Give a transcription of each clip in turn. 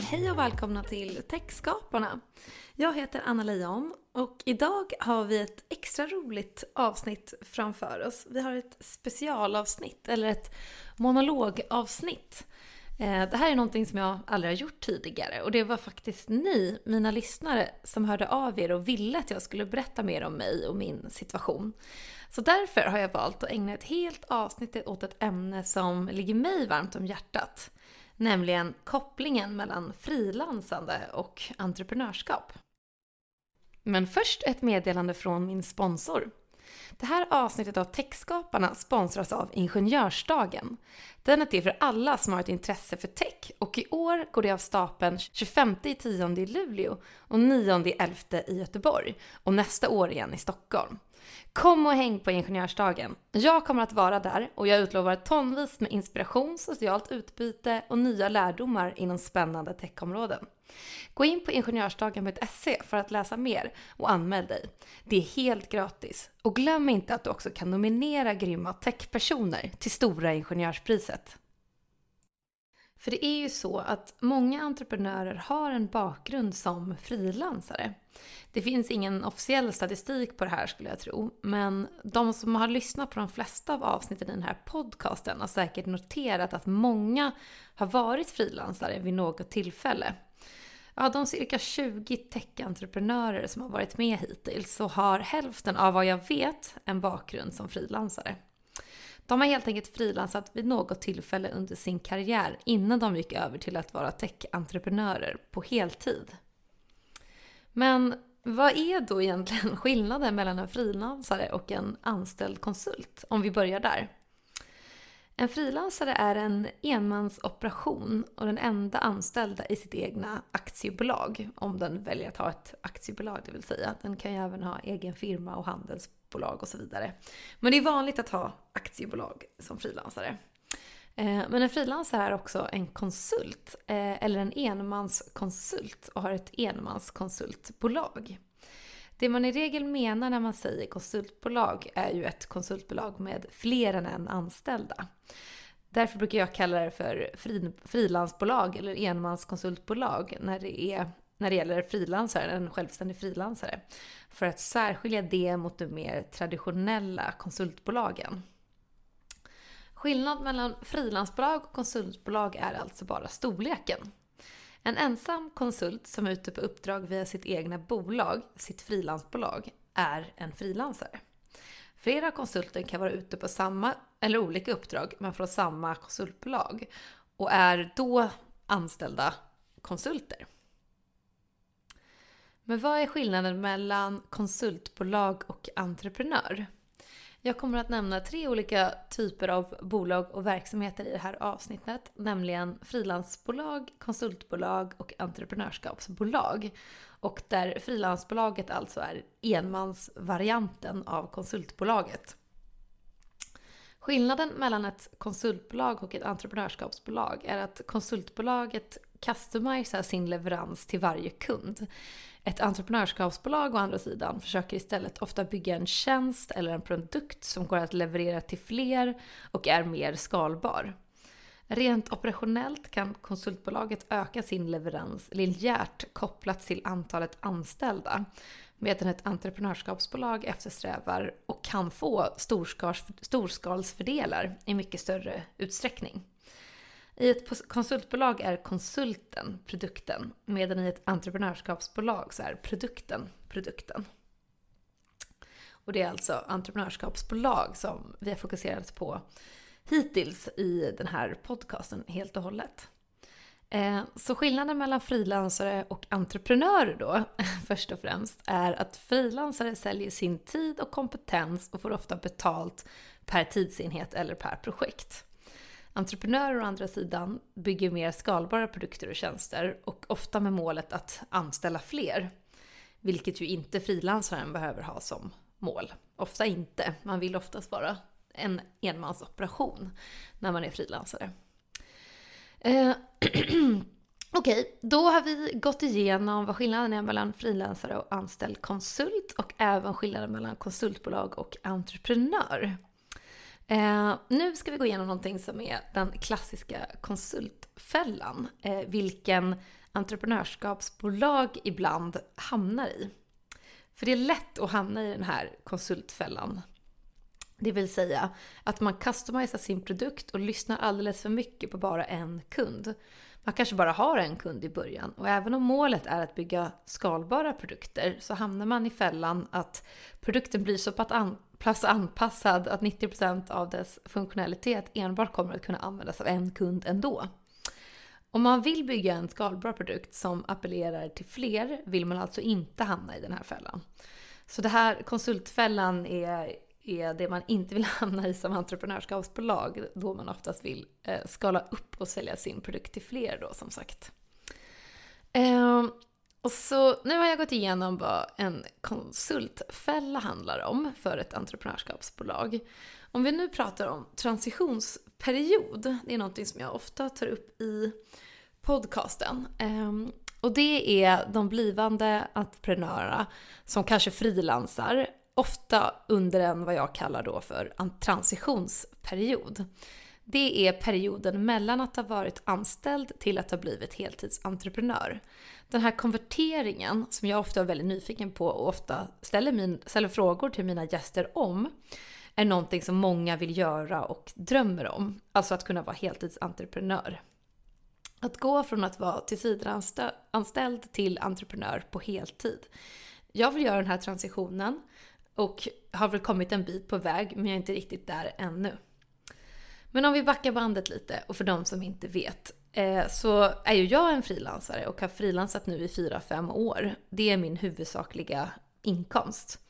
Hej och välkomna till Techskaparna. Jag heter Anna Leijon och idag har vi ett extra roligt avsnitt framför oss. Vi har ett specialavsnitt, eller ett monologavsnitt. Eh, det här är någonting som jag aldrig har gjort tidigare och det var faktiskt ni, mina lyssnare, som hörde av er och ville att jag skulle berätta mer om mig och min situation. Så därför har jag valt att ägna ett helt avsnitt åt ett ämne som ligger mig varmt om hjärtat. Nämligen kopplingen mellan frilansande och entreprenörskap. Men först ett meddelande från min sponsor. Det här avsnittet av Techskaparna sponsras av Ingenjörsdagen. Den är till för alla som har ett intresse för tech och i år går det av stapeln 25 i 10 i Luleå och 9-11 i Göteborg och nästa år igen i Stockholm. Kom och häng på Ingenjörsdagen. Jag kommer att vara där och jag utlovar tonvis med inspiration, socialt utbyte och nya lärdomar inom spännande techområden. Gå in på ingenjörsdagen.se för att läsa mer och anmäl dig. Det är helt gratis. Och glöm inte att du också kan nominera grymma techpersoner till Stora Ingenjörspriset. För det är ju så att många entreprenörer har en bakgrund som frilansare. Det finns ingen officiell statistik på det här skulle jag tro, men de som har lyssnat på de flesta av avsnitten i den här podcasten har säkert noterat att många har varit frilansare vid något tillfälle. Av de cirka 20 tech-entreprenörer som har varit med hittills så har hälften av vad jag vet en bakgrund som frilansare. De har helt enkelt frilansat vid något tillfälle under sin karriär innan de gick över till att vara tech-entreprenörer på heltid. Men vad är då egentligen skillnaden mellan en frilansare och en anställd konsult? Om vi börjar där. En frilansare är en enmansoperation och den enda anställda i sitt egna aktiebolag. Om den väljer att ha ett aktiebolag, det vill säga. Den kan ju även ha egen firma och handelsbolag och så vidare. Men det är vanligt att ha aktiebolag som frilansare. Eh, men en frilansare är också en konsult, eh, eller en enmanskonsult och har ett enmanskonsultbolag. Det man i regel menar när man säger konsultbolag är ju ett konsultbolag med fler än en anställda. Därför brukar jag kalla det för frilansbolag eller enmanskonsultbolag när det, är, när det gäller frilansare, en självständig frilansare. För att särskilja det mot de mer traditionella konsultbolagen. Skillnad mellan frilansbolag och konsultbolag är alltså bara storleken. En ensam konsult som är ute på uppdrag via sitt egna bolag, sitt frilansbolag, är en frilansare. Flera konsulter kan vara ute på samma eller olika uppdrag men från samma konsultbolag och är då anställda konsulter. Men vad är skillnaden mellan konsultbolag och entreprenör? Jag kommer att nämna tre olika typer av bolag och verksamheter i det här avsnittet, nämligen frilansbolag, konsultbolag och entreprenörskapsbolag. Och där frilansbolaget alltså är enmansvarianten av konsultbolaget. Skillnaden mellan ett konsultbolag och ett entreprenörskapsbolag är att konsultbolaget customisa sin leverans till varje kund. Ett entreprenörskapsbolag å andra sidan försöker istället ofta bygga en tjänst eller en produkt som går att leverera till fler och är mer skalbar. Rent operationellt kan konsultbolaget öka sin leverans linjärt kopplat till antalet anställda medan ett entreprenörskapsbolag eftersträvar och kan få storskalsfördelar i mycket större utsträckning. I ett konsultbolag är konsulten produkten, medan i ett entreprenörskapsbolag så är produkten produkten. Och det är alltså entreprenörskapsbolag som vi har fokuserat på hittills i den här podcasten helt och hållet. Eh, så skillnaden mellan frilansare och entreprenörer då, först och främst, är att frilansare säljer sin tid och kompetens och får ofta betalt per tidsenhet eller per projekt. Entreprenörer å andra sidan bygger mer skalbara produkter och tjänster och ofta med målet att anställa fler. Vilket ju inte frilansaren behöver ha som mål. Ofta inte. Man vill oftast vara en enmansoperation när man är frilansare. Eh, Okej, okay, då har vi gått igenom vad skillnaden är mellan frilansare och anställd konsult och även skillnaden mellan konsultbolag och entreprenör. Eh, nu ska vi gå igenom någonting som är den klassiska konsultfällan, eh, vilken entreprenörskapsbolag ibland hamnar i. För det är lätt att hamna i den här konsultfällan. Det vill säga att man customizar sin produkt och lyssnar alldeles för mycket på bara en kund. Man kanske bara har en kund i början och även om målet är att bygga skalbara produkter så hamnar man i fällan att produkten blir så pass anpassad att 90% av dess funktionalitet enbart kommer att kunna användas av en kund ändå. Om man vill bygga en skalbar produkt som appellerar till fler vill man alltså inte hamna i den här fällan. Så det här konsultfällan är är det man inte vill hamna i som entreprenörskapsbolag, då man oftast vill eh, skala upp och sälja sin produkt till fler då som sagt. Ehm, och så nu har jag gått igenom vad en konsultfälla handlar om för ett entreprenörskapsbolag. Om vi nu pratar om transitionsperiod, det är någonting som jag ofta tar upp i podcasten. Ehm, och det är de blivande entreprenörerna som kanske frilansar ofta under en vad jag kallar då för en transitionsperiod. Det är perioden mellan att ha varit anställd till att ha blivit heltidsentreprenör. Den här konverteringen, som jag ofta är väldigt nyfiken på och ofta ställer, min, ställer frågor till mina gäster om, är någonting som många vill göra och drömmer om. Alltså att kunna vara heltidsentreprenör. Att gå från att vara tillsvidareanställd till entreprenör på heltid. Jag vill göra den här transitionen och har väl kommit en bit på väg, men jag är inte riktigt där ännu. Men om vi backar bandet lite, och för de som inte vet, Eh, så är ju jag en frilansare och har frilansat nu i 4-5 år. Det är min huvudsakliga inkomst.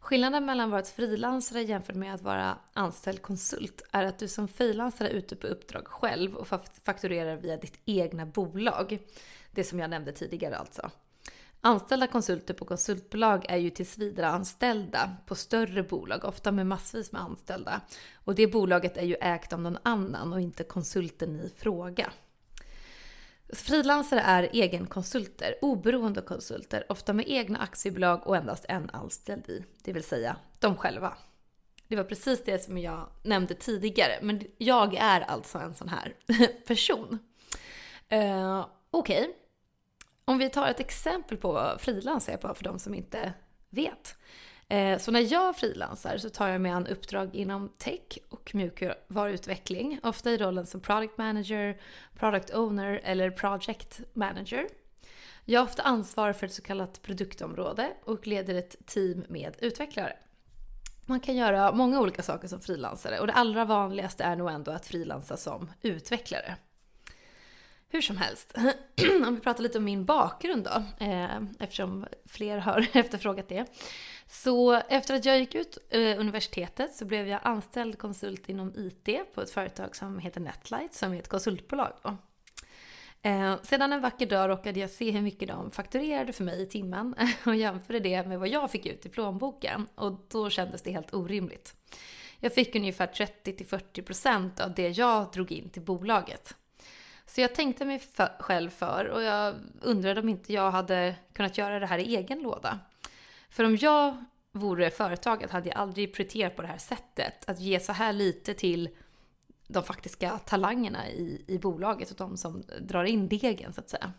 Skillnaden mellan att vara frilansare jämfört med att vara anställd konsult är att du som frilansare är ute på uppdrag själv och fakturerar via ditt egna bolag. Det som jag nämnde tidigare alltså. Anställda konsulter på konsultbolag är ju tillsvidareanställda på större bolag, ofta med massvis med anställda. Och det bolaget är ju ägt av någon annan och inte konsulten i fråga. Frilansare är egenkonsulter, oberoende konsulter, ofta med egna aktiebolag och endast en anställd i, det vill säga de själva. Det var precis det som jag nämnde tidigare, men jag är alltså en sån här person. Uh, Okej, okay. Om vi tar ett exempel på vad frilans är på för de som inte vet. Eh, så när jag frilansar så tar jag mig an uppdrag inom tech och mjukvaruutveckling, ofta i rollen som product manager, product owner eller project manager. Jag har ofta ansvar för ett så kallat produktområde och leder ett team med utvecklare. Man kan göra många olika saker som frilansare och det allra vanligaste är nog ändå att frilansa som utvecklare. Hur som helst, om vi pratar lite om min bakgrund då, eh, eftersom fler har efterfrågat det. Så efter att jag gick ut eh, universitetet så blev jag anställd konsult inom IT på ett företag som heter Netlight, som är ett konsultbolag då. Eh, sedan en vacker dag råkade jag se hur mycket de fakturerade för mig i timmen och jämförde det med vad jag fick ut i plånboken och då kändes det helt orimligt. Jag fick ungefär 30-40% av det jag drog in till bolaget. Så jag tänkte mig för, själv för och jag undrade om inte jag hade kunnat göra det här i egen låda. För om jag vore företaget hade jag aldrig prioriterat på det här sättet. Att ge så här lite till de faktiska talangerna i, i bolaget och de som drar in degen så att säga.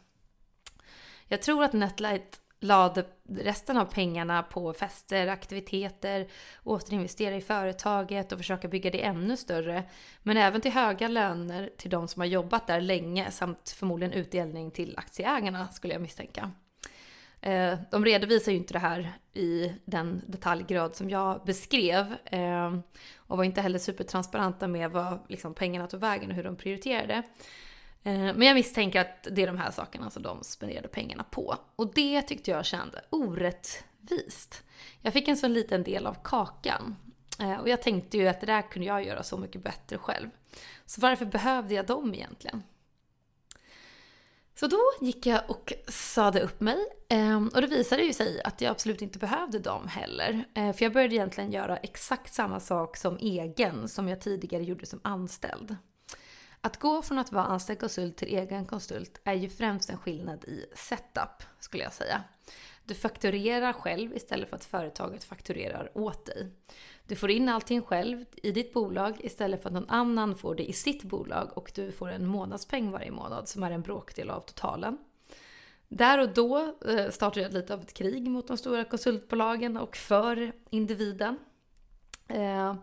Jag tror att Netlight lade resten av pengarna på fester, aktiviteter, återinvestera i företaget och försöka bygga det ännu större. Men även till höga löner till de som har jobbat där länge samt förmodligen utdelning till aktieägarna skulle jag misstänka. Eh, de redovisar ju inte det här i den detaljgrad som jag beskrev eh, och var inte heller supertransparenta med vad liksom, pengarna tog vägen och hur de prioriterade. Eh, men jag misstänker att det är de här sakerna som de spenderade pengarna på. Och det tyckte jag kände orättvist. Jag fick en så liten del av kakan. Eh, och jag tänkte ju att det där kunde jag göra så mycket bättre själv. Så varför behövde jag dem egentligen? Så då gick jag och sade upp mig. Ehm, och det visade ju sig att jag absolut inte behövde dem heller. Eh, för jag började egentligen göra exakt samma sak som egen som jag tidigare gjorde som anställd. Att gå från att vara anställd konsult till egen konsult är ju främst en skillnad i setup, skulle jag säga. Du fakturerar själv istället för att företaget fakturerar åt dig. Du får in allting själv i ditt bolag istället för att någon annan får det i sitt bolag och du får en månadspeng varje månad som är en bråkdel av totalen. Där och då eh, startade jag lite av ett krig mot de stora konsultbolagen och för individen. Eh,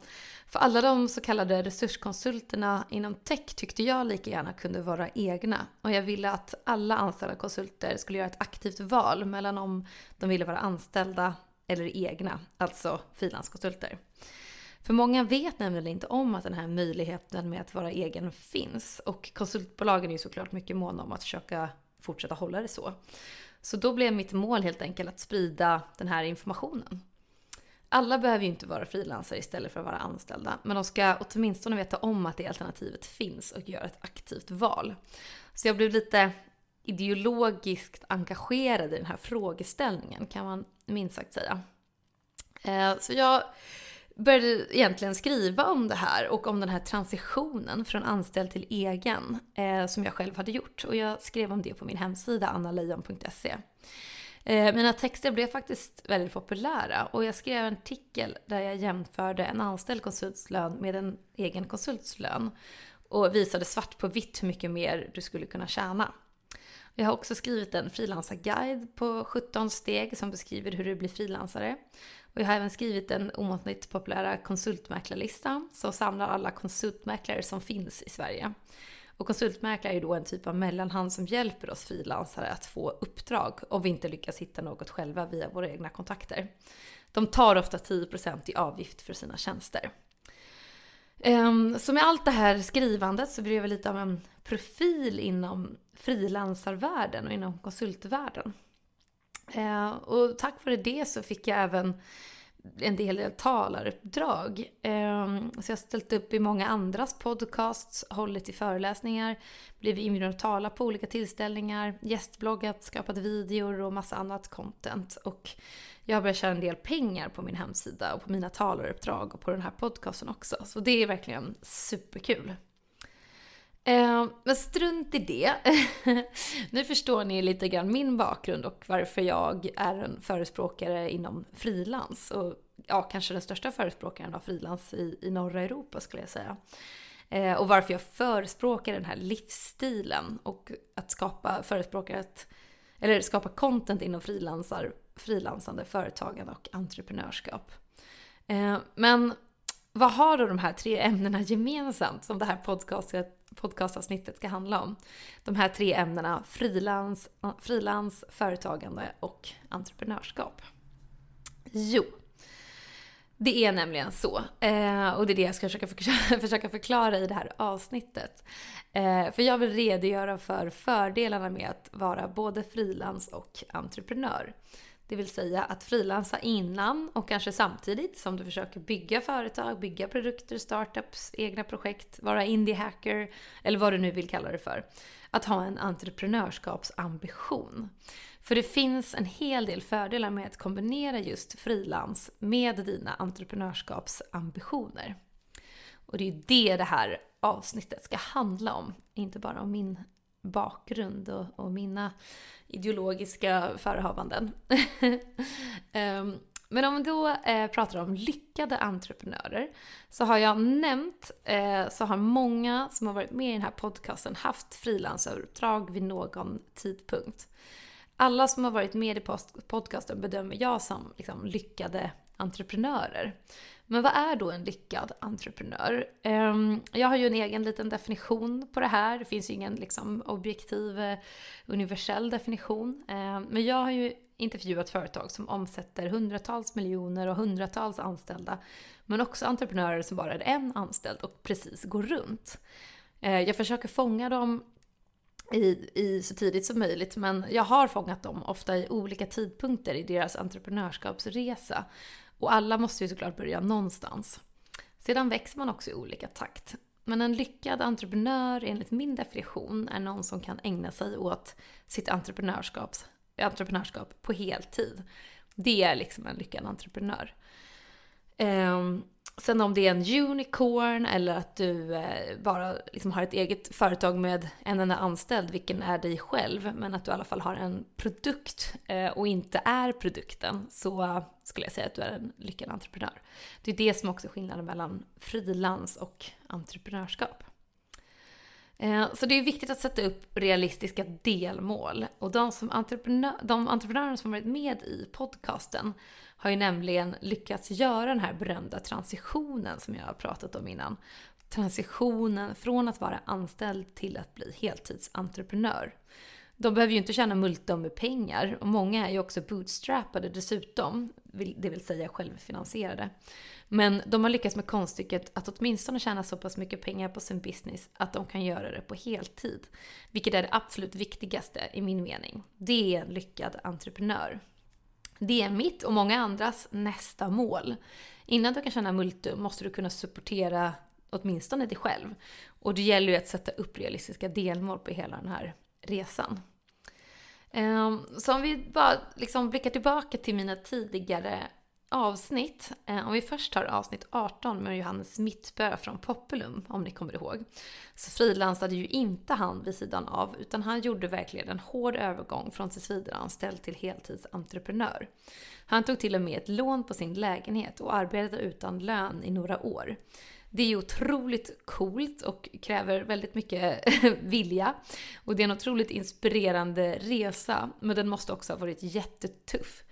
för alla de så kallade resurskonsulterna inom tech tyckte jag lika gärna kunde vara egna. Och jag ville att alla anställda konsulter skulle göra ett aktivt val mellan om de ville vara anställda eller egna, alltså frilanskonsulter. För många vet nämligen inte om att den här möjligheten med att vara egen finns. Och konsultbolagen är ju såklart mycket måna om att försöka fortsätta hålla det så. Så då blev mitt mål helt enkelt att sprida den här informationen. Alla behöver ju inte vara frilansare istället för att vara anställda, men de ska åtminstone veta om att det alternativet finns och göra ett aktivt val. Så jag blev lite ideologiskt engagerad i den här frågeställningen kan man minst sagt säga. Eh, så jag började egentligen skriva om det här och om den här transitionen från anställd till egen eh, som jag själv hade gjort. Och jag skrev om det på min hemsida annalejon.se. Eh, mina texter blev faktiskt väldigt populära och jag skrev en artikel där jag jämförde en anställd konsultslön med en egen konsultslön och visade svart på vitt hur mycket mer du skulle kunna tjäna. Jag har också skrivit en frilansarguide på 17 steg som beskriver hur du blir frilansare. Och jag har även skrivit den omåttligt populära konsultmäklarlistan som samlar alla konsultmäklare som finns i Sverige. Och konsultmäklare är då en typ av mellanhand som hjälper oss frilansare att få uppdrag om vi inte lyckas hitta något själva via våra egna kontakter. De tar ofta 10% i avgift för sina tjänster. Ehm, så med allt det här skrivandet så blev jag lite av en profil inom frilansarvärlden och inom konsultvärlden. Ehm, och tack vare det så fick jag även en del talaruppdrag. Ehm, så jag har ställt upp i många andras podcasts, hållit i föreläsningar, blivit inbjuden att tala på olika tillställningar, gästbloggat, skapat videor och massa annat content. Och jag har börjat tjäna en del pengar på min hemsida och på mina talaruppdrag och på den här podcasten också. Så det är verkligen superkul. Eh, men strunt i det. nu förstår ni lite grann min bakgrund och varför jag är en förespråkare inom frilans. Och ja, kanske den största förespråkaren av frilans i, i norra Europa skulle jag säga. Eh, och varför jag förespråkar den här livsstilen och att skapa förespråkar eller skapa content inom frilansar, frilansande företagande och entreprenörskap. Eh, men vad har då de här tre ämnena gemensamt som det här podcastet podcastavsnittet ska handla om. De här tre ämnena, frilans, frilans företagande och entreprenörskap. Jo, det är nämligen så. Eh, och det är det jag ska försöka, försöka förklara i det här avsnittet. Eh, för jag vill redogöra för fördelarna med att vara både frilans och entreprenör. Det vill säga att frilansa innan och kanske samtidigt som du försöker bygga företag, bygga produkter, startups, egna projekt, vara indie-hacker eller vad du nu vill kalla det för. Att ha en entreprenörskapsambition. För det finns en hel del fördelar med att kombinera just frilans med dina entreprenörskapsambitioner. Och det är det det här avsnittet ska handla om, inte bara om min bakgrund och, och mina ideologiska förehavanden. um, men om vi då eh, pratar om lyckade entreprenörer så har jag nämnt, eh, så har många som har varit med i den här podcasten haft frilansuppdrag vid någon tidpunkt. Alla som har varit med i podcasten bedömer jag som liksom, lyckade entreprenörer. Men vad är då en lyckad entreprenör? Ehm, jag har ju en egen liten definition på det här. Det finns ju ingen liksom, objektiv, eh, universell definition. Ehm, men jag har ju intervjuat företag som omsätter hundratals miljoner och hundratals anställda. Men också entreprenörer som bara är en anställd och precis går runt. Ehm, jag försöker fånga dem i, i så tidigt som möjligt, men jag har fångat dem ofta i olika tidpunkter i deras entreprenörskapsresa. Och alla måste ju såklart börja någonstans. Sedan växer man också i olika takt. Men en lyckad entreprenör enligt min definition är någon som kan ägna sig åt sitt entreprenörskap, entreprenörskap på heltid. Det är liksom en lyckad entreprenör. Eh, Sen om det är en unicorn eller att du eh, bara liksom har ett eget företag med en enda anställd, vilken är dig själv, men att du i alla fall har en produkt eh, och inte är produkten, så skulle jag säga att du är en lyckad entreprenör. Det är det som också är skillnaden mellan frilans och entreprenörskap. Ehm, så det är viktigt att sätta upp realistiska delmål. Och de, som entreprenör, de entreprenörer som varit med i podcasten har ju nämligen lyckats göra den här berömda transitionen som jag har pratat om innan. Transitionen från att vara anställd till att bli heltidsentreprenör. De behöver ju inte tjäna multum med pengar och många är ju också bootstrappade dessutom, det vill säga självfinansierade. Men de har lyckats med konststycket att åtminstone tjäna så pass mycket pengar på sin business att de kan göra det på heltid. Vilket är det absolut viktigaste i min mening. Det är en lyckad entreprenör. Det är mitt och många andras nästa mål. Innan du kan tjäna multum måste du kunna supportera åtminstone dig själv. Och det gäller ju att sätta upp realistiska delmål på hela den här resan. Ehm, så om vi bara liksom blickar tillbaka till mina tidigare avsnitt. Eh, om vi först tar avsnitt 18 med Johannes Mittbö från Populum, om ni kommer ihåg. Så frilansade ju inte han vid sidan av, utan han gjorde verkligen en hård övergång från tillsvidareanställd till heltidsentreprenör. Han tog till och med ett lån på sin lägenhet och arbetade utan lön i några år. Det är otroligt coolt och kräver väldigt mycket vilja. Och det är en otroligt inspirerande resa, men den måste också ha varit jättetuff.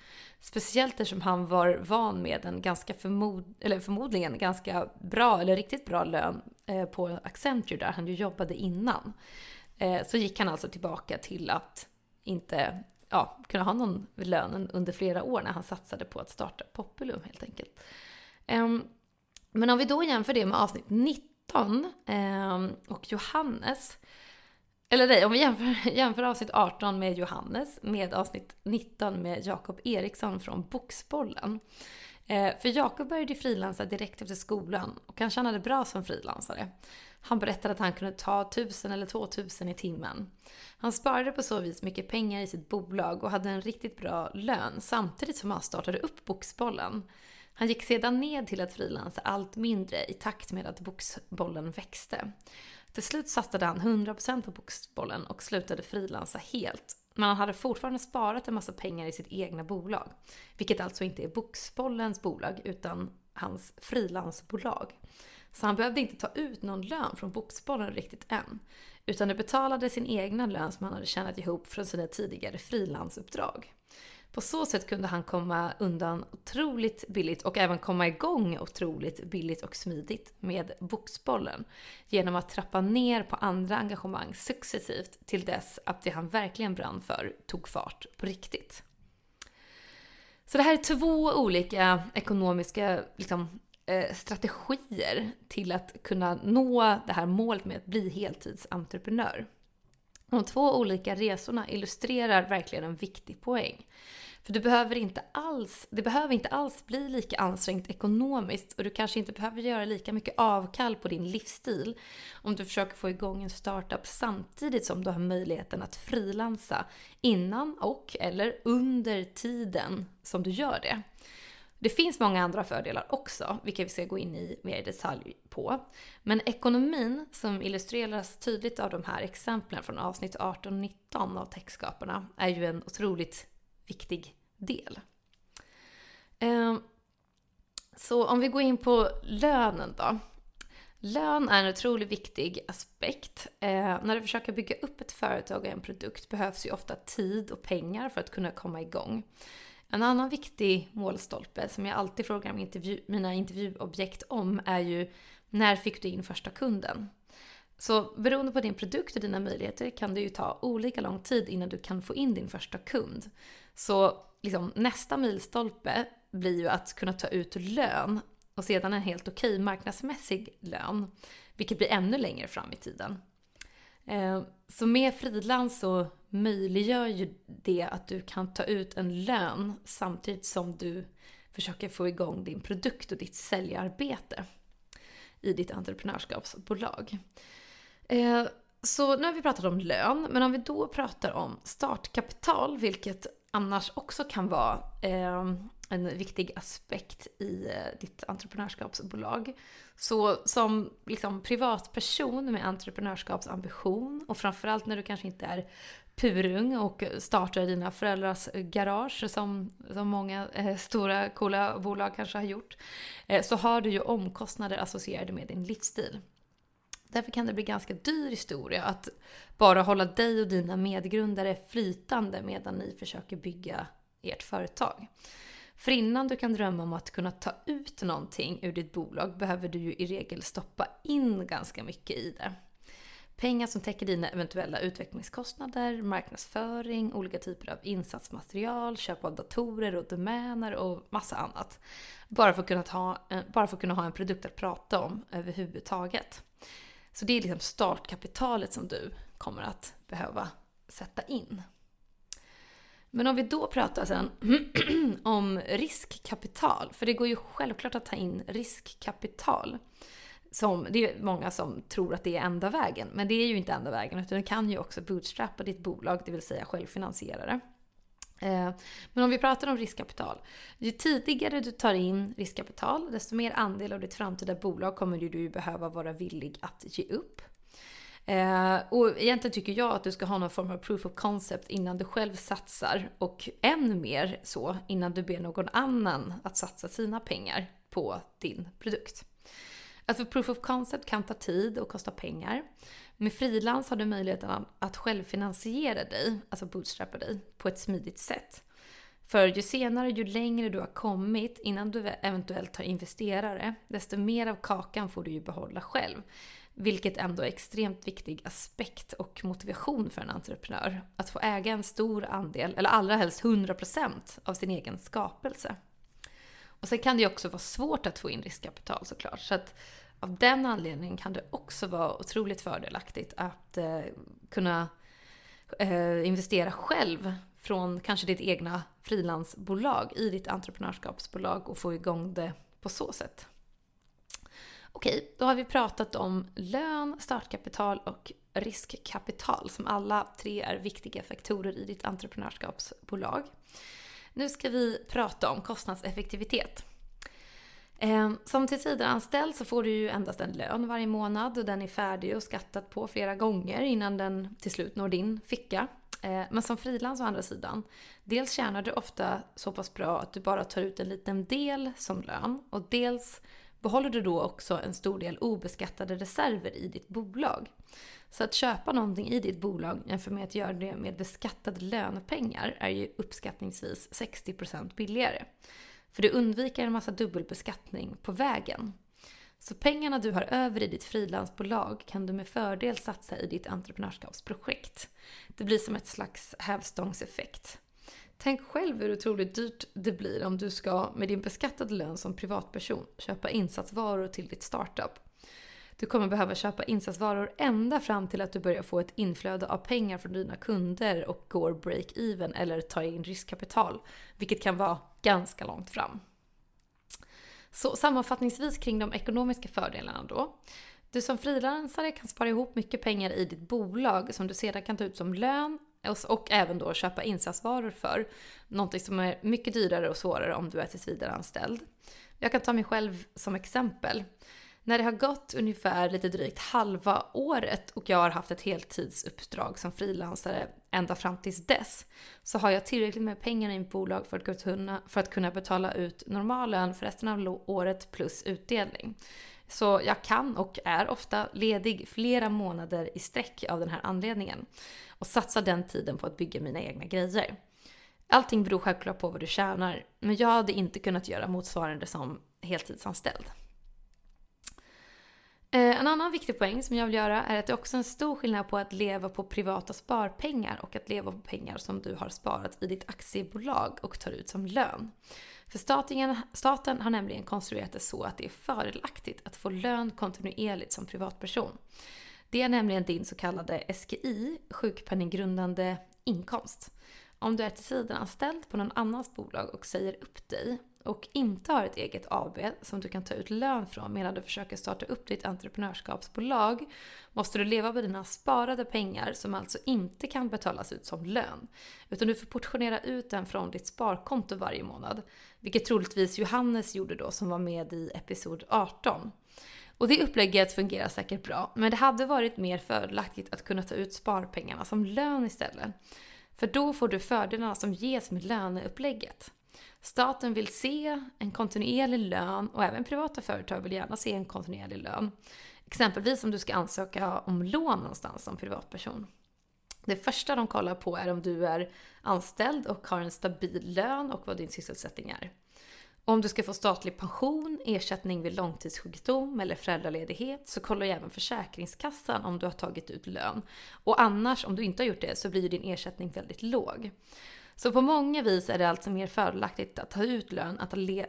Speciellt eftersom han var van med en ganska förmod eller förmodligen ganska bra, eller riktigt bra lön eh, på Accenture där han ju jobbade innan. Eh, så gick han alltså tillbaka till att inte ja, kunna ha någon lön under flera år när han satsade på att starta Populum helt enkelt. Ehm, men om vi då jämför det med avsnitt 19 ehm, och Johannes eller nej, om vi jämför, jämför avsnitt 18 med Johannes med avsnitt 19 med Jakob Eriksson från Boxbollen. Eh, för Jakob började frilansa direkt efter skolan och han tjänade bra som frilansare. Han berättade att han kunde ta 1000 eller 2000 i timmen. Han sparade på så vis mycket pengar i sitt bolag och hade en riktigt bra lön samtidigt som han startade upp Boxbollen. Han gick sedan ned till att frilansa allt mindre i takt med att Boxbollen växte. Till slut satsade han 100% på boxbollen och slutade frilansa helt. Men han hade fortfarande sparat en massa pengar i sitt egna bolag. Vilket alltså inte är boxbollens bolag utan hans frilansbolag. Så han behövde inte ta ut någon lön från boxbollen riktigt än. Utan det betalade sin egna lön som han hade tjänat ihop från sina tidigare frilansuppdrag. På så sätt kunde han komma undan otroligt billigt och även komma igång otroligt billigt och smidigt med boxbollen genom att trappa ner på andra engagemang successivt till dess att det han verkligen brann för tog fart på riktigt. Så det här är två olika ekonomiska liksom, eh, strategier till att kunna nå det här målet med att bli heltidsentreprenör. De två olika resorna illustrerar verkligen en viktig poäng. För du behöver inte alls, det behöver inte alls bli lika ansträngt ekonomiskt och du kanske inte behöver göra lika mycket avkall på din livsstil om du försöker få igång en startup samtidigt som du har möjligheten att frilansa innan och eller under tiden som du gör det. Det finns många andra fördelar också, vilka vi ska gå in i mer i detalj på. Men ekonomin, som illustreras tydligt av de här exemplen från avsnitt 18 och 19 av Techskaparna, är ju en otroligt viktig del. Ehm, så om vi går in på lönen då. Lön är en otroligt viktig aspekt. Eh, när du försöker bygga upp ett företag och en produkt behövs ju ofta tid och pengar för att kunna komma igång. En annan viktig målstolpe som jag alltid frågar intervju, mina intervjuobjekt om är ju när fick du in första kunden? Så beroende på din produkt och dina möjligheter kan det ju ta olika lång tid innan du kan få in din första kund. Så liksom, nästa milstolpe blir ju att kunna ta ut lön och sedan en helt okej marknadsmässig lön, vilket blir ännu längre fram i tiden. Eh, så med frilans så möjliggör ju det att du kan ta ut en lön samtidigt som du försöker få igång din produkt och ditt säljarbete. i ditt entreprenörskapsbolag. Eh, så nu har vi pratat om lön, men om vi då pratar om startkapital, vilket annars också kan vara eh, en viktig aspekt i eh, ditt entreprenörskapsbolag. Så som liksom privatperson med entreprenörskapsambition och framförallt när du kanske inte är purung och startar dina föräldrars garage som, som många eh, stora coola bolag kanske har gjort. Eh, så har du ju omkostnader associerade med din livsstil. Därför kan det bli ganska dyr historia att bara hålla dig och dina medgrundare flytande medan ni försöker bygga ert företag. För innan du kan drömma om att kunna ta ut någonting ur ditt bolag behöver du ju i regel stoppa in ganska mycket i det. Pengar som täcker dina eventuella utvecklingskostnader, marknadsföring, olika typer av insatsmaterial, köp av datorer och domäner och massa annat. Bara för att kunna, ta, eh, bara för att kunna ha en produkt att prata om överhuvudtaget. Så det är liksom startkapitalet som du kommer att behöva sätta in. Men om vi då pratar sen om riskkapital, för det går ju självklart att ta in riskkapital. Som, det är många som tror att det är enda vägen, men det är ju inte enda vägen utan du kan ju också bootstrappa ditt bolag, det vill säga självfinansiera det. Eh, men om vi pratar om riskkapital. Ju tidigare du tar in riskkapital, desto mer andel av ditt framtida bolag kommer du behöva vara villig att ge upp. Eh, och egentligen tycker jag att du ska ha någon form av proof of concept innan du själv satsar och än mer så innan du ber någon annan att satsa sina pengar på din produkt. Alltså proof of concept kan ta tid och kosta pengar. Med frilans har du möjligheten att självfinansiera dig, alltså bootstrappa dig, på ett smidigt sätt. För ju senare, ju längre du har kommit innan du eventuellt har investerare, desto mer av kakan får du ju behålla själv. Vilket ändå är extremt viktig aspekt och motivation för en entreprenör. Att få äga en stor andel, eller allra helst 100% av sin egen skapelse. Och sen kan det ju också vara svårt att få in riskkapital såklart. Så att av den anledningen kan det också vara otroligt fördelaktigt att eh, kunna eh, investera själv från kanske ditt egna frilansbolag i ditt entreprenörskapsbolag och få igång det på så sätt. Okej, då har vi pratat om lön, startkapital och riskkapital som alla tre är viktiga faktorer i ditt entreprenörskapsbolag. Nu ska vi prata om kostnadseffektivitet. Ehm, som tillsvidareanställd så får du ju endast en lön varje månad och den är färdig och skattad på flera gånger innan den till slut når din ficka. Ehm, men som frilans å andra sidan, dels tjänar du ofta så pass bra att du bara tar ut en liten del som lön och dels behåller du då också en stor del obeskattade reserver i ditt bolag. Så att köpa någonting i ditt bolag jämfört med att göra det med beskattade lönepengar är ju uppskattningsvis 60% billigare. För du undviker en massa dubbelbeskattning på vägen. Så pengarna du har över i ditt frilansbolag kan du med fördel satsa i ditt entreprenörskapsprojekt. Det blir som ett slags hävstångseffekt. Tänk själv hur otroligt dyrt det blir om du ska med din beskattade lön som privatperson köpa insatsvaror till ditt startup. Du kommer behöva köpa insatsvaror ända fram till att du börjar få ett inflöde av pengar från dina kunder och går break-even eller tar in riskkapital, vilket kan vara ganska långt fram. Så sammanfattningsvis kring de ekonomiska fördelarna då. Du som frilansare kan spara ihop mycket pengar i ditt bolag som du sedan kan ta ut som lön och även då köpa insatsvaror för. Någonting som är mycket dyrare och svårare om du är tillsvidareanställd. Jag kan ta mig själv som exempel. När det har gått ungefär lite drygt halva året och jag har haft ett heltidsuppdrag som frilansare ända fram tills dess så har jag tillräckligt med pengar i mitt bolag för att kunna, för att kunna betala ut normal lön för resten av året plus utdelning. Så jag kan och är ofta ledig flera månader i sträck av den här anledningen och satsar den tiden på att bygga mina egna grejer. Allting beror självklart på vad du tjänar, men jag hade inte kunnat göra motsvarande som heltidsanställd. Eh, en annan viktig poäng som jag vill göra är att det också är en stor skillnad på att leva på privata sparpengar och att leva på pengar som du har sparat i ditt aktiebolag och tar ut som lön. För staten, staten har nämligen konstruerat det så att det är fördelaktigt att få lön kontinuerligt som privatperson. Det är nämligen din så kallade SGI, sjukpenninggrundande inkomst. Om du är tillsvidareanställd på någon annans bolag och säger upp dig och inte har ett eget AB som du kan ta ut lön från medan du försöker starta upp ditt entreprenörskapsbolag måste du leva på dina sparade pengar som alltså inte kan betalas ut som lön. Utan du får portionera ut den från ditt sparkonto varje månad. Vilket troligtvis Johannes gjorde då som var med i episod 18. Och det upplägget fungerar säkert bra, men det hade varit mer fördelaktigt att kunna ta ut sparpengarna som lön istället. För då får du fördelarna som ges med löneupplägget. Staten vill se en kontinuerlig lön och även privata företag vill gärna se en kontinuerlig lön. Exempelvis om du ska ansöka om lån någonstans som privatperson. Det första de kollar på är om du är anställd och har en stabil lön och vad din sysselsättning är. Om du ska få statlig pension, ersättning vid långtidssjukdom eller föräldraledighet så kollar ju även Försäkringskassan om du har tagit ut lön. Och annars, om du inte har gjort det, så blir din ersättning väldigt låg. Så på många vis är det alltså mer fördelaktigt att ta ut lön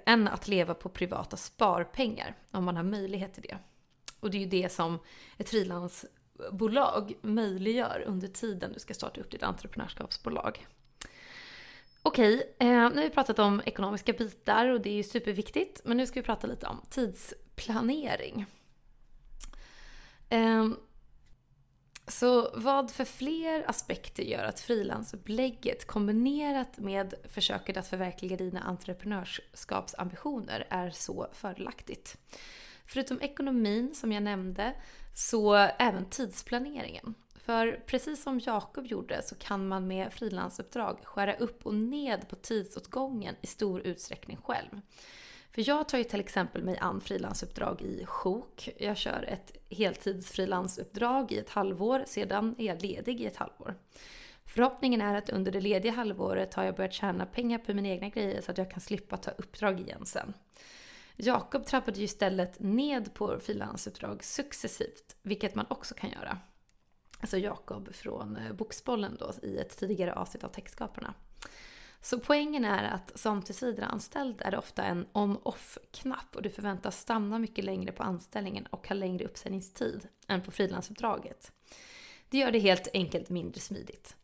än att leva på privata sparpengar, om man har möjlighet till det. Och det är ju det som ett frilansbolag möjliggör under tiden du ska starta upp ditt entreprenörskapsbolag. Okej, eh, nu har vi pratat om ekonomiska bitar och det är ju superviktigt. Men nu ska vi prata lite om tidsplanering. Ehm, så vad för fler aspekter gör att frilansupplägget kombinerat med försöket att förverkliga dina entreprenörskapsambitioner är så fördelaktigt? Förutom ekonomin som jag nämnde, så även tidsplaneringen. För precis som Jakob gjorde så kan man med frilansuppdrag skära upp och ned på tidsåtgången i stor utsträckning själv. För jag tar ju till exempel mig an frilansuppdrag i sjok. Jag kör ett heltidsfrilansuppdrag i ett halvår, sedan är jag ledig i ett halvår. Förhoppningen är att under det lediga halvåret har jag börjat tjäna pengar på mina egna grejer så att jag kan slippa ta uppdrag igen sen. Jakob trappade ju istället ned på frilansuppdrag successivt, vilket man också kan göra alltså Jakob från eh, Boxbollen då i ett tidigare avsnitt av Textskaparna. Så poängen är att som tillsvidareanställd är det ofta en on-off-knapp och du förväntas stanna mycket längre på anställningen och ha längre uppsägningstid än på frilansuppdraget. Det gör det helt enkelt mindre smidigt.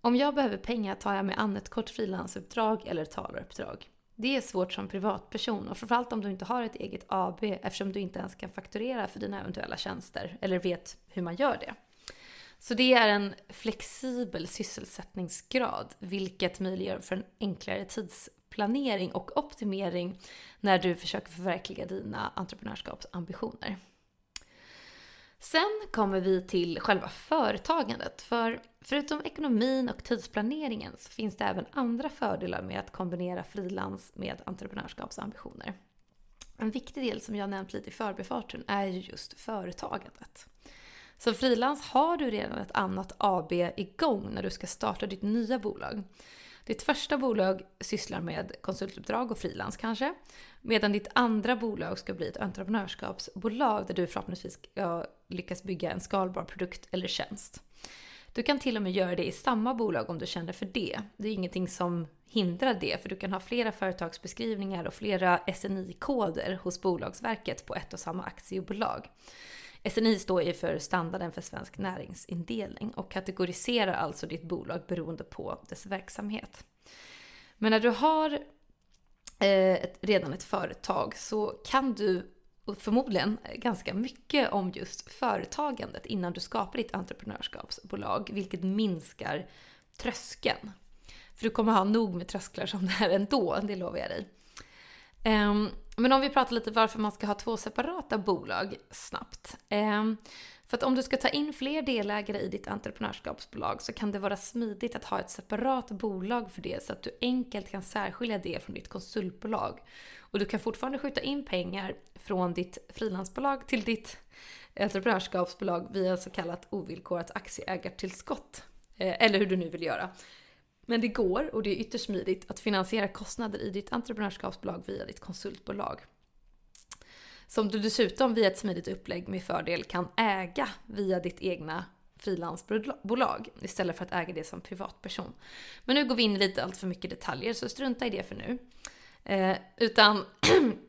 Om jag behöver pengar tar jag mig an ett kort frilansuppdrag eller talaruppdrag. Det är svårt som privatperson och framförallt om du inte har ett eget AB eftersom du inte ens kan fakturera för dina eventuella tjänster eller vet hur man gör det. Så det är en flexibel sysselsättningsgrad, vilket möjliggör för en enklare tidsplanering och optimering när du försöker förverkliga dina entreprenörskapsambitioner. Sen kommer vi till själva företagandet. För förutom ekonomin och tidsplaneringen så finns det även andra fördelar med att kombinera frilans med entreprenörskapsambitioner. En viktig del som jag nämnt lite i förbifarten är just företagandet. Som frilans har du redan ett annat AB igång när du ska starta ditt nya bolag. Ditt första bolag sysslar med konsultuppdrag och frilans kanske. Medan ditt andra bolag ska bli ett entreprenörskapsbolag där du förhoppningsvis ska lyckas bygga en skalbar produkt eller tjänst. Du kan till och med göra det i samma bolag om du känner för det. Det är ingenting som hindrar det, för du kan ha flera företagsbeskrivningar och flera SNI-koder hos Bolagsverket på ett och samma aktiebolag. SNI står ju för standarden för svensk näringsindelning och kategoriserar alltså ditt bolag beroende på dess verksamhet. Men när du har eh, ett, redan ett företag så kan du förmodligen eh, ganska mycket om just företagandet innan du skapar ditt entreprenörskapsbolag, vilket minskar tröskeln. För du kommer ha nog med trösklar som det här ändå, det lovar jag dig. Um, men om vi pratar lite varför man ska ha två separata bolag snabbt. Um, för att om du ska ta in fler delägare i ditt entreprenörskapsbolag så kan det vara smidigt att ha ett separat bolag för det så att du enkelt kan särskilja det från ditt konsultbolag. Och du kan fortfarande skjuta in pengar från ditt frilansbolag till ditt entreprenörskapsbolag via så kallat ovillkorat aktieägartillskott. Eh, eller hur du nu vill göra. Men det går, och det är ytterst smidigt, att finansiera kostnader i ditt entreprenörskapsbolag via ditt konsultbolag. Som du dessutom via ett smidigt upplägg med fördel kan äga via ditt egna frilansbolag istället för att äga det som privatperson. Men nu går vi in i lite allt för mycket detaljer så strunta i det för nu. Eh, utan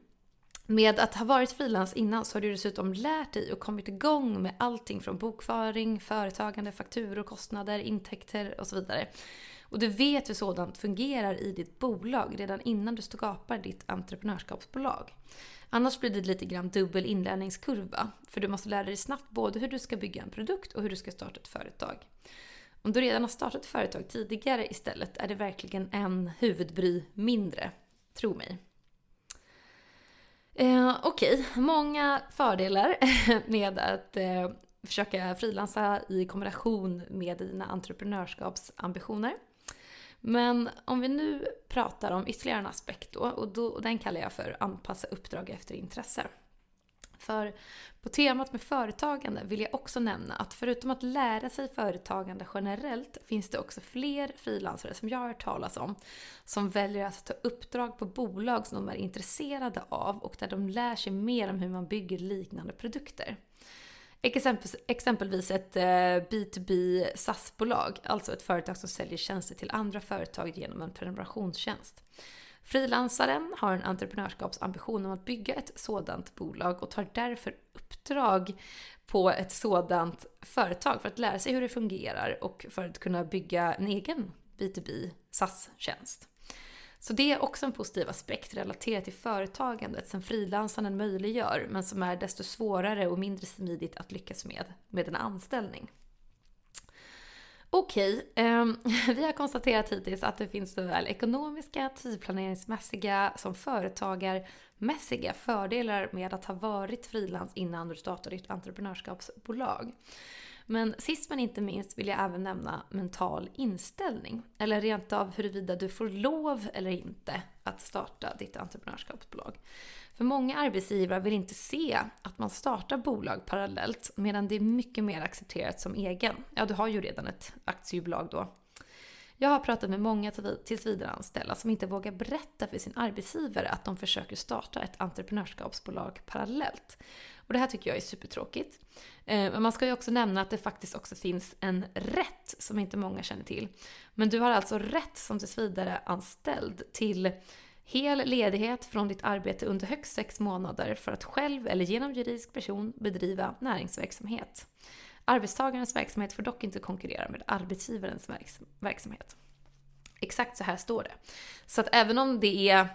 Med att ha varit frilans innan så har du dessutom lärt dig och kommit igång med allting från bokföring, företagande, fakturor, kostnader, intäkter och så vidare. Och du vet hur sådant fungerar i ditt bolag redan innan du skapar ditt entreprenörskapsbolag. Annars blir det lite grann dubbel inlärningskurva, för du måste lära dig snabbt både hur du ska bygga en produkt och hur du ska starta ett företag. Om du redan har startat ett företag tidigare istället är det verkligen en huvudbry mindre, tro mig. Eh, Okej, okay. många fördelar med att eh, försöka frilansa i kombination med dina entreprenörskapsambitioner. Men om vi nu pratar om ytterligare en aspekt då, och, då, och den kallar jag för anpassa uppdrag efter intresse. För på temat med företagande vill jag också nämna att förutom att lära sig företagande generellt finns det också fler frilansare som jag har hört talas om som väljer att ta uppdrag på bolag som de är intresserade av och där de lär sig mer om hur man bygger liknande produkter. Exempelvis ett B2B eh, SaaS-bolag, alltså ett företag som säljer tjänster till andra företag genom en prenumerationstjänst. Frilansaren har en entreprenörskapsambition om att bygga ett sådant bolag och tar därför uppdrag på ett sådant företag för att lära sig hur det fungerar och för att kunna bygga en egen B2B SAS-tjänst. Så det är också en positiv aspekt relaterat till företagandet som frilansaren möjliggör men som är desto svårare och mindre smidigt att lyckas med med en anställning. Okej, eh, vi har konstaterat hittills att det finns såväl ekonomiska, tidplaneringsmässiga som företagarmässiga fördelar med att ha varit frilans innan du startar ditt entreprenörskapsbolag. Men sist men inte minst vill jag även nämna mental inställning. Eller rent av huruvida du får lov eller inte att starta ditt entreprenörskapsbolag. För många arbetsgivare vill inte se att man startar bolag parallellt medan det är mycket mer accepterat som egen. Ja, du har ju redan ett aktiebolag då. Jag har pratat med många tillsvidareanställda som inte vågar berätta för sin arbetsgivare att de försöker starta ett entreprenörskapsbolag parallellt. Och det här tycker jag är supertråkigt. Eh, men man ska ju också nämna att det faktiskt också finns en rätt som inte många känner till. Men du har alltså rätt som tillsvidareanställd till hel ledighet från ditt arbete under högst sex månader för att själv eller genom juridisk person bedriva näringsverksamhet. Arbetstagarens verksamhet får dock inte konkurrera med arbetsgivarens verksamhet. Exakt så här står det. Så att även om det är,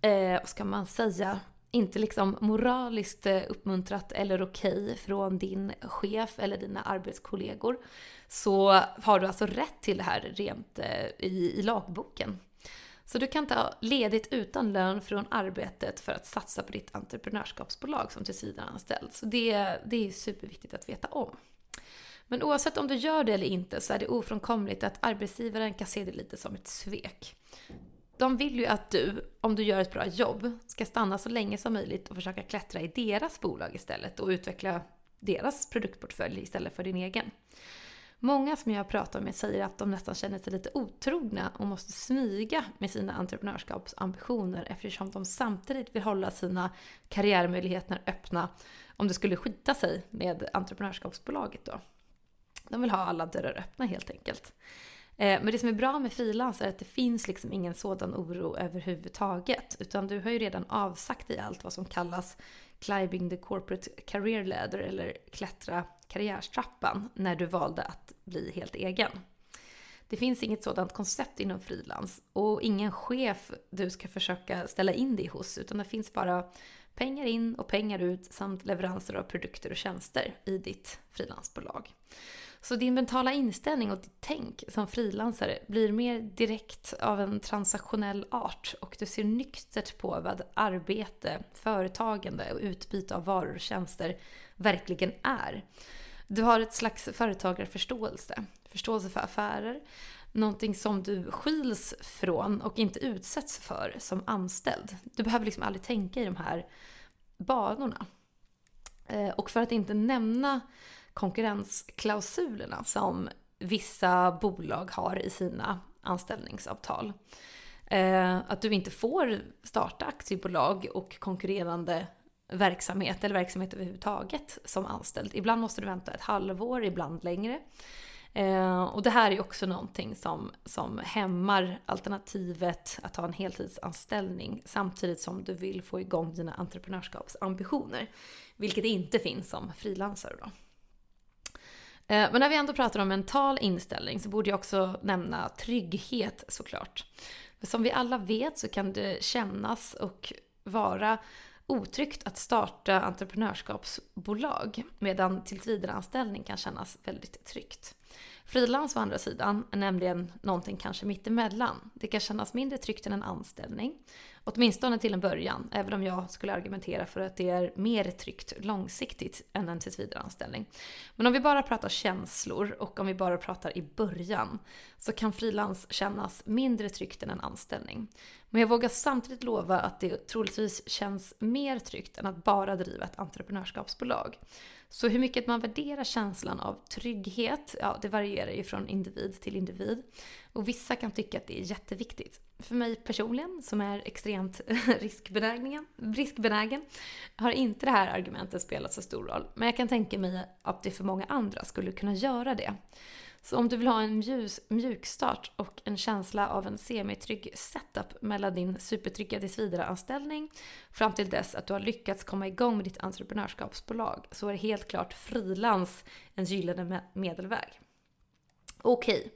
eh, vad ska man säga, inte liksom moraliskt eh, uppmuntrat eller okej okay från din chef eller dina arbetskollegor så har du alltså rätt till det här rent eh, i, i lagboken. Så du kan ta ledigt utan lön från arbetet för att satsa på ditt entreprenörskapsbolag som tillsvidareanställd. Så det, det är superviktigt att veta om. Men oavsett om du gör det eller inte så är det ofrånkomligt att arbetsgivaren kan se det lite som ett svek. De vill ju att du, om du gör ett bra jobb, ska stanna så länge som möjligt och försöka klättra i deras bolag istället och utveckla deras produktportfölj istället för din egen. Många som jag pratar med säger att de nästan känner sig lite otrogna och måste smyga med sina entreprenörskapsambitioner eftersom de samtidigt vill hålla sina karriärmöjligheter öppna om det skulle skita sig med entreprenörskapsbolaget då. De vill ha alla dörrar öppna helt enkelt. Eh, men det som är bra med frilans är att det finns liksom ingen sådan oro överhuvudtaget. Utan du har ju redan avsagt dig allt vad som kallas climbing the corporate career ladder eller klättra karriärstrappan när du valde att bli helt egen. Det finns inget sådant koncept inom frilans och ingen chef du ska försöka ställa in dig hos utan det finns bara pengar in och pengar ut samt leveranser av produkter och tjänster i ditt frilansbolag. Så din mentala inställning och ditt tänk som frilansare blir mer direkt av en transaktionell art och du ser nyktert på vad arbete, företagande och utbyte av varor och tjänster verkligen är. Du har ett slags företagarförståelse, förståelse för affärer, någonting som du skiljs från och inte utsätts för som anställd. Du behöver liksom aldrig tänka i de här banorna. Eh, och för att inte nämna konkurrensklausulerna som vissa bolag har i sina anställningsavtal. Eh, att du inte får starta aktiebolag och konkurrerande verksamhet eller verksamhet överhuvudtaget som anställd. Ibland måste du vänta ett halvår, ibland längre. Eh, och det här är också någonting som, som hämmar alternativet att ha en heltidsanställning samtidigt som du vill få igång dina entreprenörskapsambitioner. Vilket inte finns som frilansare då. Eh, men när vi ändå pratar om mental inställning så borde jag också nämna trygghet såklart. Som vi alla vet så kan det kännas och vara otryggt att starta entreprenörskapsbolag medan tillsvidareanställning kan kännas väldigt tryggt. Frilans å andra sidan är nämligen någonting kanske mittemellan. Det kan kännas mindre tryggt än en anställning. Åtminstone till en början, även om jag skulle argumentera för att det är mer tryggt långsiktigt än en tillsvidareanställning. Men om vi bara pratar känslor och om vi bara pratar i början så kan frilans kännas mindre tryggt än en anställning. Men jag vågar samtidigt lova att det troligtvis känns mer tryggt än att bara driva ett entreprenörskapsbolag. Så hur mycket man värderar känslan av trygghet, ja det varierar ju från individ till individ. Och vissa kan tycka att det är jätteviktigt. För mig personligen, som är extremt riskbenägen, riskbenägen, har inte det här argumentet spelat så stor roll. Men jag kan tänka mig att det för många andra skulle kunna göra det. Så om du vill ha en mjus, mjukstart och en känsla av en semitrygg setup mellan din supertrygga tillsvidareanställning fram till dess att du har lyckats komma igång med ditt entreprenörskapsbolag så är det helt klart frilans en gyllene medelväg. Okej. Okay.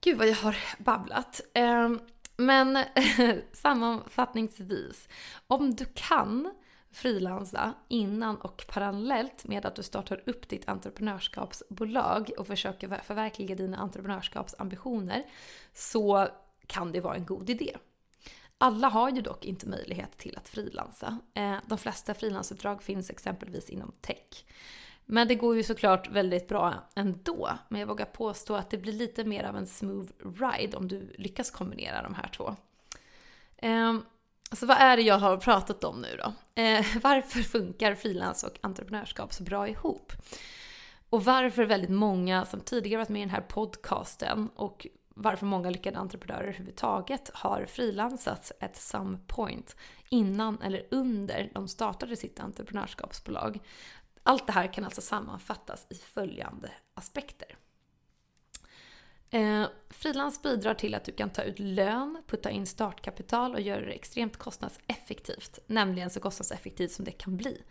Gud vad jag har babblat. Ehm, men sammanfattningsvis, om du kan frilansa innan och parallellt med att du startar upp ditt entreprenörskapsbolag och försöker förverkliga dina entreprenörskapsambitioner så kan det vara en god idé. Alla har ju dock inte möjlighet till att frilansa. Eh, de flesta frilansuppdrag finns exempelvis inom tech. Men det går ju såklart väldigt bra ändå. Men jag vågar påstå att det blir lite mer av en smooth ride om du lyckas kombinera de här två. Ehm, så vad är det jag har pratat om nu då? Eh, varför funkar frilans och entreprenörskap så bra ihop? Och varför väldigt många som tidigare varit med i den här podcasten och varför många lyckade entreprenörer överhuvudtaget har frilansat at some point innan eller under de startade sitt entreprenörskapsbolag. Allt det här kan alltså sammanfattas i följande aspekter. Eh, frilans bidrar till att du kan ta ut lön, putta in startkapital och göra det extremt kostnadseffektivt. Nämligen så kostnadseffektivt som det kan bli.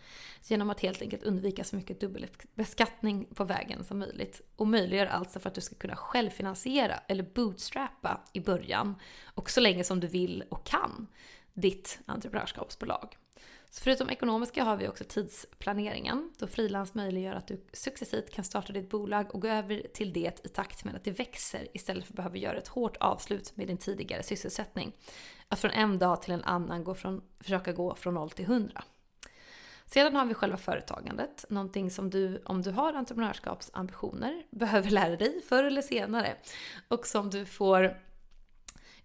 Genom att helt enkelt undvika så mycket dubbelbeskattning på vägen som möjligt. Och möjliggör alltså för att du ska kunna självfinansiera eller bootstrappa i början. Och så länge som du vill och kan ditt entreprenörskapsbolag. Så förutom ekonomiska har vi också tidsplaneringen, då frilans möjliggör att du successivt kan starta ditt bolag och gå över till det i takt med att det växer istället för att behöva göra ett hårt avslut med din tidigare sysselsättning. Att från en dag till en annan gå från, försöka gå från 0 till 100. Sedan har vi själva företagandet, någonting som du, om du har entreprenörskapsambitioner, behöver lära dig förr eller senare. Och som du får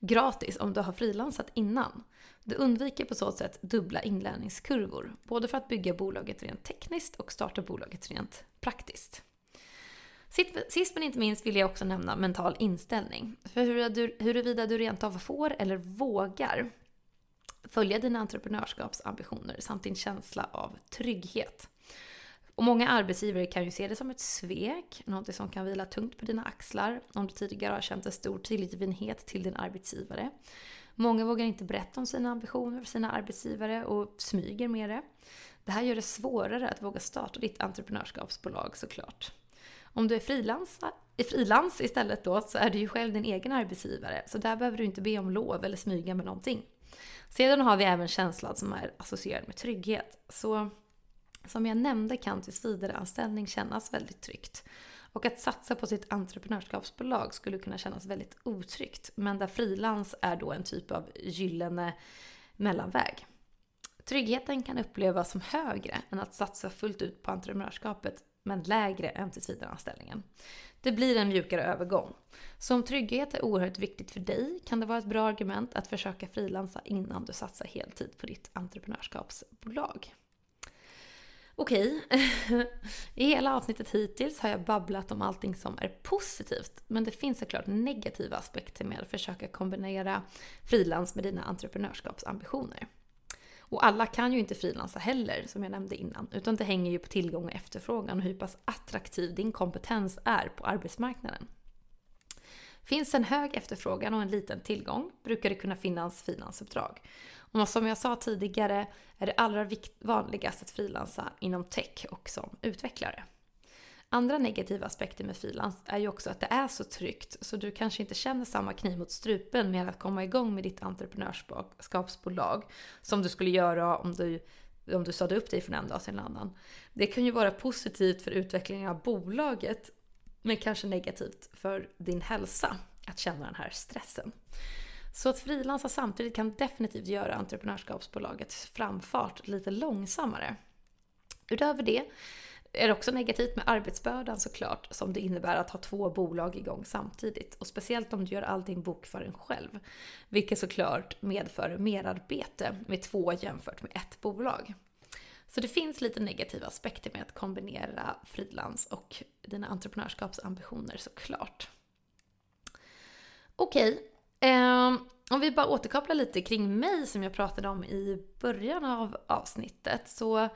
gratis om du har frilansat innan. Du undviker på så sätt dubbla inlärningskurvor, både för att bygga bolaget rent tekniskt och starta bolaget rent praktiskt. Sist men inte minst vill jag också nämna mental inställning. För huruvida du rent av får eller vågar följa dina entreprenörskapsambitioner samt din känsla av trygghet. Och många arbetsgivare kan ju se det som ett svek, något som kan vila tungt på dina axlar om du tidigare har känt en stor tillgivenhet till din arbetsgivare. Många vågar inte berätta om sina ambitioner för sina arbetsgivare och smyger med det. Det här gör det svårare att våga starta ditt entreprenörskapsbolag såklart. Om du är frilans, frilans istället då så är du ju själv din egen arbetsgivare så där behöver du inte be om lov eller smyga med någonting. Sedan har vi även känslan som är associerad med trygghet. Så som jag nämnde kan tillsvidareanställning kännas väldigt tryggt. Och att satsa på sitt entreprenörskapsbolag skulle kunna kännas väldigt otryggt. Men där frilans är då en typ av gyllene mellanväg. Tryggheten kan upplevas som högre än att satsa fullt ut på entreprenörskapet men lägre än tillsvidareanställningen. Det blir en mjukare övergång. Så om trygghet är oerhört viktigt för dig kan det vara ett bra argument att försöka frilansa innan du satsar heltid på ditt entreprenörskapsbolag. Okej, i hela avsnittet hittills har jag babblat om allting som är positivt. Men det finns såklart negativa aspekter med att försöka kombinera frilans med dina entreprenörskapsambitioner. Och alla kan ju inte frilansa heller, som jag nämnde innan, utan det hänger ju på tillgång och efterfrågan och hur pass attraktiv din kompetens är på arbetsmarknaden. Finns en hög efterfrågan och en liten tillgång brukar det kunna finnas frilansuppdrag. Och som jag sa tidigare är det allra vanligast att frilansa inom tech och som utvecklare. Andra negativa aspekter med frilans är ju också att det är så tryggt så du kanske inte känner samma kniv mot strupen med att komma igång med ditt entreprenörskapsbolag som du skulle göra om du, om du sade upp dig från en dag till en annan. Det kan ju vara positivt för utvecklingen av bolaget men kanske negativt för din hälsa att känna den här stressen. Så att frilansa samtidigt kan definitivt göra entreprenörskapsbolagets framfart lite långsammare. Utöver det är det också negativt med arbetsbördan såklart, som det innebär att ha två bolag igång samtidigt. Och speciellt om du gör allting bokföring själv. Vilket såklart medför merarbete med två jämfört med ett bolag. Så det finns lite negativa aspekter med att kombinera frilans och dina entreprenörskapsambitioner såklart. Okej, okay. eh, om vi bara återkopplar lite kring mig som jag pratade om i början av avsnittet så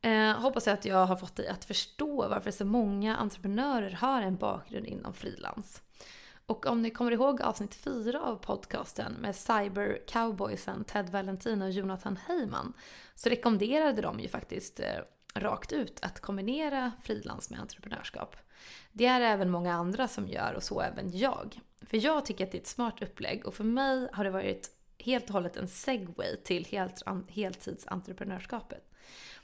eh, hoppas jag att jag har fått dig att förstå varför så många entreprenörer har en bakgrund inom frilans. Och om ni kommer ihåg avsnitt 4 av podcasten med cyber cowboysen Ted Valentin och Jonathan Heyman så rekommenderade de ju faktiskt eh, rakt ut att kombinera frilans med entreprenörskap. Det är även många andra som gör och så även jag. För jag tycker att det är ett smart upplägg och för mig har det varit helt och hållet en segway till helt, heltidsentreprenörskapet.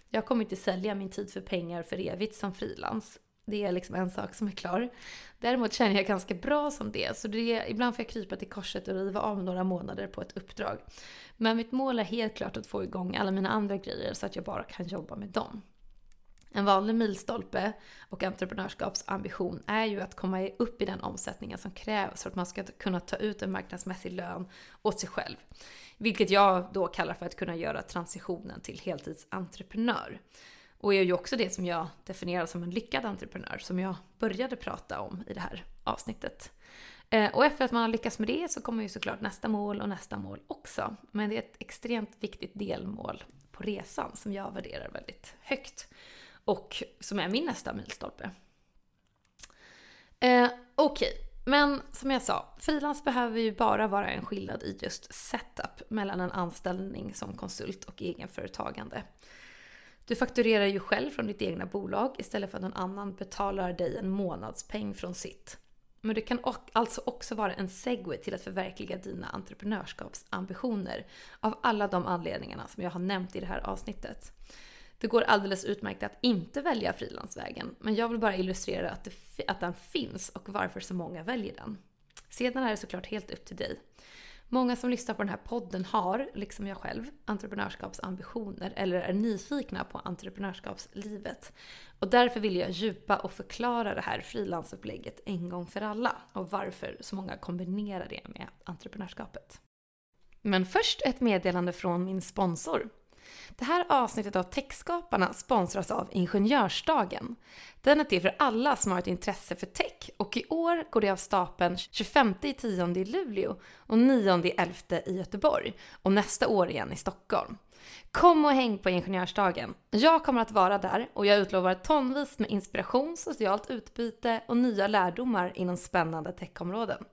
Jag kommer inte sälja min tid för pengar för evigt som frilans. Det är liksom en sak som är klar. Däremot känner jag ganska bra som det, så det, ibland får jag krypa till korset och riva av några månader på ett uppdrag. Men mitt mål är helt klart att få igång alla mina andra grejer så att jag bara kan jobba med dem. En vanlig milstolpe och entreprenörskapsambition är ju att komma upp i den omsättningen som krävs för att man ska kunna ta ut en marknadsmässig lön åt sig själv. Vilket jag då kallar för att kunna göra transitionen till heltidsentreprenör. Och är ju också det som jag definierar som en lyckad entreprenör, som jag började prata om i det här avsnittet. Eh, och efter att man har lyckats med det så kommer ju såklart nästa mål och nästa mål också. Men det är ett extremt viktigt delmål på resan som jag värderar väldigt högt. Och som är min nästa milstolpe. Eh, Okej, okay. men som jag sa, frilans behöver ju bara vara en skillnad i just setup mellan en anställning som konsult och egenföretagande. Du fakturerar ju själv från ditt egna bolag istället för att någon annan betalar dig en månadspeng från sitt. Men det kan alltså också vara en segway till att förverkliga dina entreprenörskapsambitioner av alla de anledningarna som jag har nämnt i det här avsnittet. Det går alldeles utmärkt att inte välja frilansvägen, men jag vill bara illustrera att, det, att den finns och varför så många väljer den. Sedan är det såklart helt upp till dig. Många som lyssnar på den här podden har, liksom jag själv, entreprenörskapsambitioner eller är nyfikna på entreprenörskapslivet. Och därför vill jag djupa och förklara det här frilansupplägget en gång för alla och varför så många kombinerar det med entreprenörskapet. Men först ett meddelande från min sponsor. Det här avsnittet av Techskaparna sponsras av Ingenjörsdagen. Den är till för alla som har ett intresse för tech och i år går det av stapeln 25 10 i Luleå och 9 11 i Göteborg och nästa år igen i Stockholm. Kom och häng på Ingenjörsdagen. Jag kommer att vara där och jag utlovar tonvis med inspiration, socialt utbyte och nya lärdomar inom spännande techområden.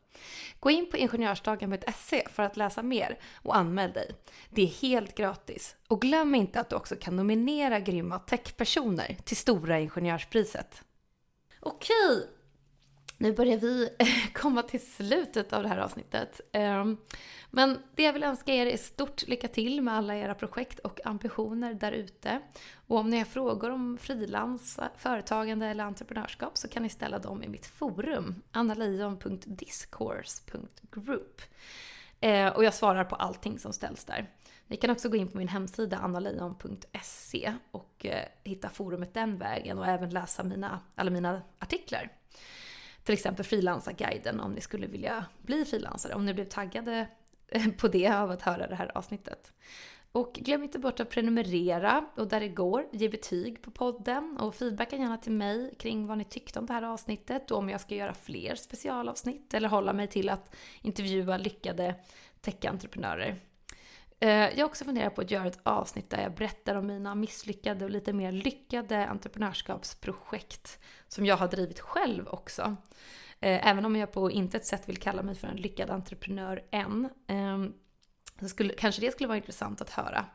Gå in på ingenjörsdagen.se för att läsa mer och anmäl dig. Det är helt gratis. Och glöm inte att du också kan nominera grymma techpersoner till Stora Ingenjörspriset. Okej, nu börjar vi komma till slutet av det här avsnittet. Ehm, men det jag vill önska er är stort lycka till med alla era projekt och ambitioner där ute. Och om ni har frågor om frilans, företagande eller entreprenörskap så kan ni ställa dem i mitt forum, Annalejon.discourse.group. Ehm, och jag svarar på allting som ställs där. Ni kan också gå in på min hemsida Annalejon.se och eh, hitta forumet den vägen och även läsa mina, alla mina artiklar till exempel frilansarguiden om ni skulle vilja bli frilansare, om ni blev taggade eh, på det av att höra det här avsnittet. Och glöm inte bort att prenumerera och där det går, ge betyg på podden och feedbacka gärna till mig kring vad ni tyckte om det här avsnittet och om jag ska göra fler specialavsnitt eller hålla mig till att intervjua lyckade tech-entreprenörer. Eh, jag har också funderat på att göra ett avsnitt där jag berättar om mina misslyckade och lite mer lyckade entreprenörskapsprojekt som jag har drivit själv också. Eh, även om jag på intet sätt vill kalla mig för en lyckad entreprenör än. Ehm, så skulle, kanske det skulle vara intressant att höra.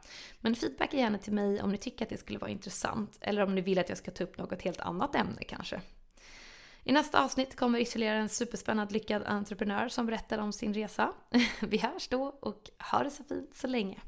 Men feedbacka gärna till mig om ni tycker att det skulle vara intressant. Eller om ni vill att jag ska ta upp något helt annat ämne kanske. I nästa avsnitt kommer ytterligare en superspännande lyckad entreprenör som berättar om sin resa. Vi hörs då och ha det så fint så länge.